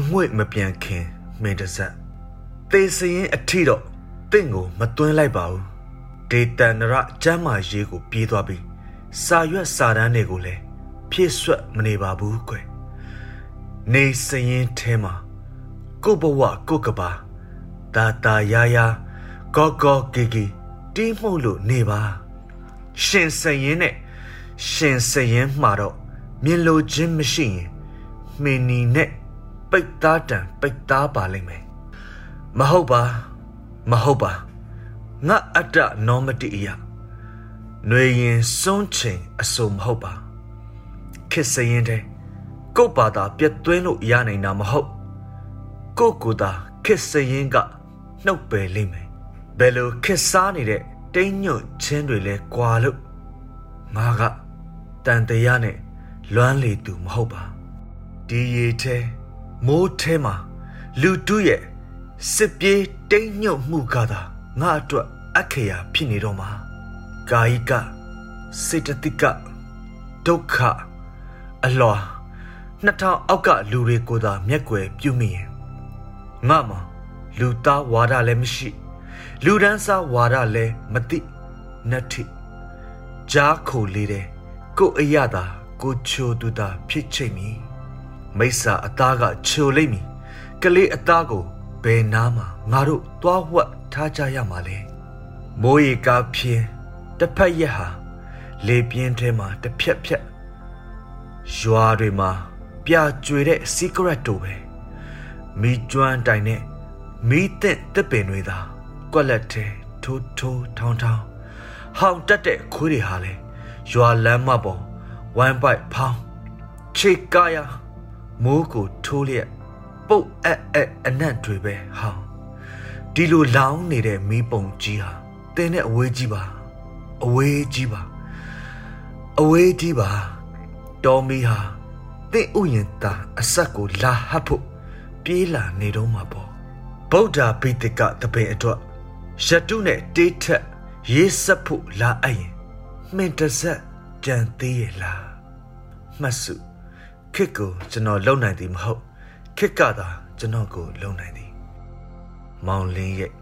အငွေ့မပြန်ခင်မင်းတစက်သေစရင်အထီတော့တင့်ကိုမသွင်းလိုက်ပါဘူးဒေတန်နရကျမ်းမာရေးကိုပြေးသွားပြီးစာရွက်စာတမ်းတွေကိုလည်းဖြည့်ဆွတ်မနေပါဘူးကွယ်နေစရင်ထဲမှာကိုဘဝကိုကပါတာတာယာယာကောကောဂီဂီတီးမှုလို့နေပါ ရှင်စရင်နဲ့ရှင်စရင်မှာတော့မြင်လိုခြင်းမရှိရင်မင်းနီနဲ့ ပိတ်သားတံပိတ်သားပါလိမ့်မယ်မဟုတ်ပါမဟုတ်ပါငါအတ္တနောမတိအယຫນွေရင်စွန်းချိန်အစုံမဟုတ်ပါခစ်စရင်တဲ့ကို့ဘာသာပြတ်သွင်းလို့ရနိုင်တာမဟုတ်ကို့ကိုယ်သာခစ်စရင်ကနှုတ်ပယ်လိမ့်မယ်ဘယ်လိုခစ်စားနေတဲ့တိမ်ညွတ်ချင်းတွေလဲကွာလို့ငါကတန်တရားနဲ့လွမ်းလေသူမဟုတ်ပါဒီရေထဲ မိုးထဲမှာလူတူးရဲ့စစ်ပြေးတိမ်ညွတ်မှုကသာငါအတွက်အခရာဖြစ်နေတော့မှာကာယကစေတသိကဒုက္ခအလွာနှစ်ထောင်အောက်ကလူတွေကိုသာမျက်ွယ်ပြုမိရင်ငါမှလူသားဝါဒလည်းမရှိ လူဒန်းစားဝါဒလည်းမသိနတ္ထိကြားခိုလေးတဲ့ကိုအရသာကိုချိုသူသာဖြစ်ချိတ်မီ မိစ္ဆာအသားကချိုလိမ့်မီကလေးအသားကိုဘယ်နားမှာငါတို့သွားဝတ်ထားကြရမှာလဲမိုးရေကားဖြင်းတစ်ဖက်ရက်ဟာလေပြင်းထဲမှာတစ်ဖြက်ဖြက်ရွာတွေမှာပြကြွေတဲ့ secret တို့ပဲမိကျွမ်းတိုင်နဲ့မိသင့်တစ်ပင်တွေသာကွက်လက်ထဲထိုးထိုးထောင်းထောင်းဟောင်တက်တဲ့ခွေးတွေဟာလဲရွာလမ်းမပေါ်ဝမ်ပိုက်ဖောင်းခြေကားရ မိုးကိုထိုးလျက်ပုတ်အက်အက်အနံ့တွေပဲဟောင်းဒီလိုလောင်းနေတဲ့မီးပုံကြီးဟာတင်းနဲ့အဝေးကြီးပါအဝေးကြီးပါအဝေးကြီးပါတော်မီဟာတင့်ဥယျင်တာအဆက်ကိုလာဟပ်ဖို့ပြေးလာနေတော့မှာပေါ့ဗုဒ္ဓဘိတကတပင်အတွက်ရတုနဲ့တေးထက်ရေးဆက်ဖို့လာအပ်ရင်မှင်တဆက်ကြံသေးရဲ့လားမှတ်စု ခစ်ကိုကျွန်တော်လုံနိုင်သည်မဟုတ်ခစ်ကသာကျွန်တော်ကိုလုံနိုင်သည်မောင်လင်းရဲ့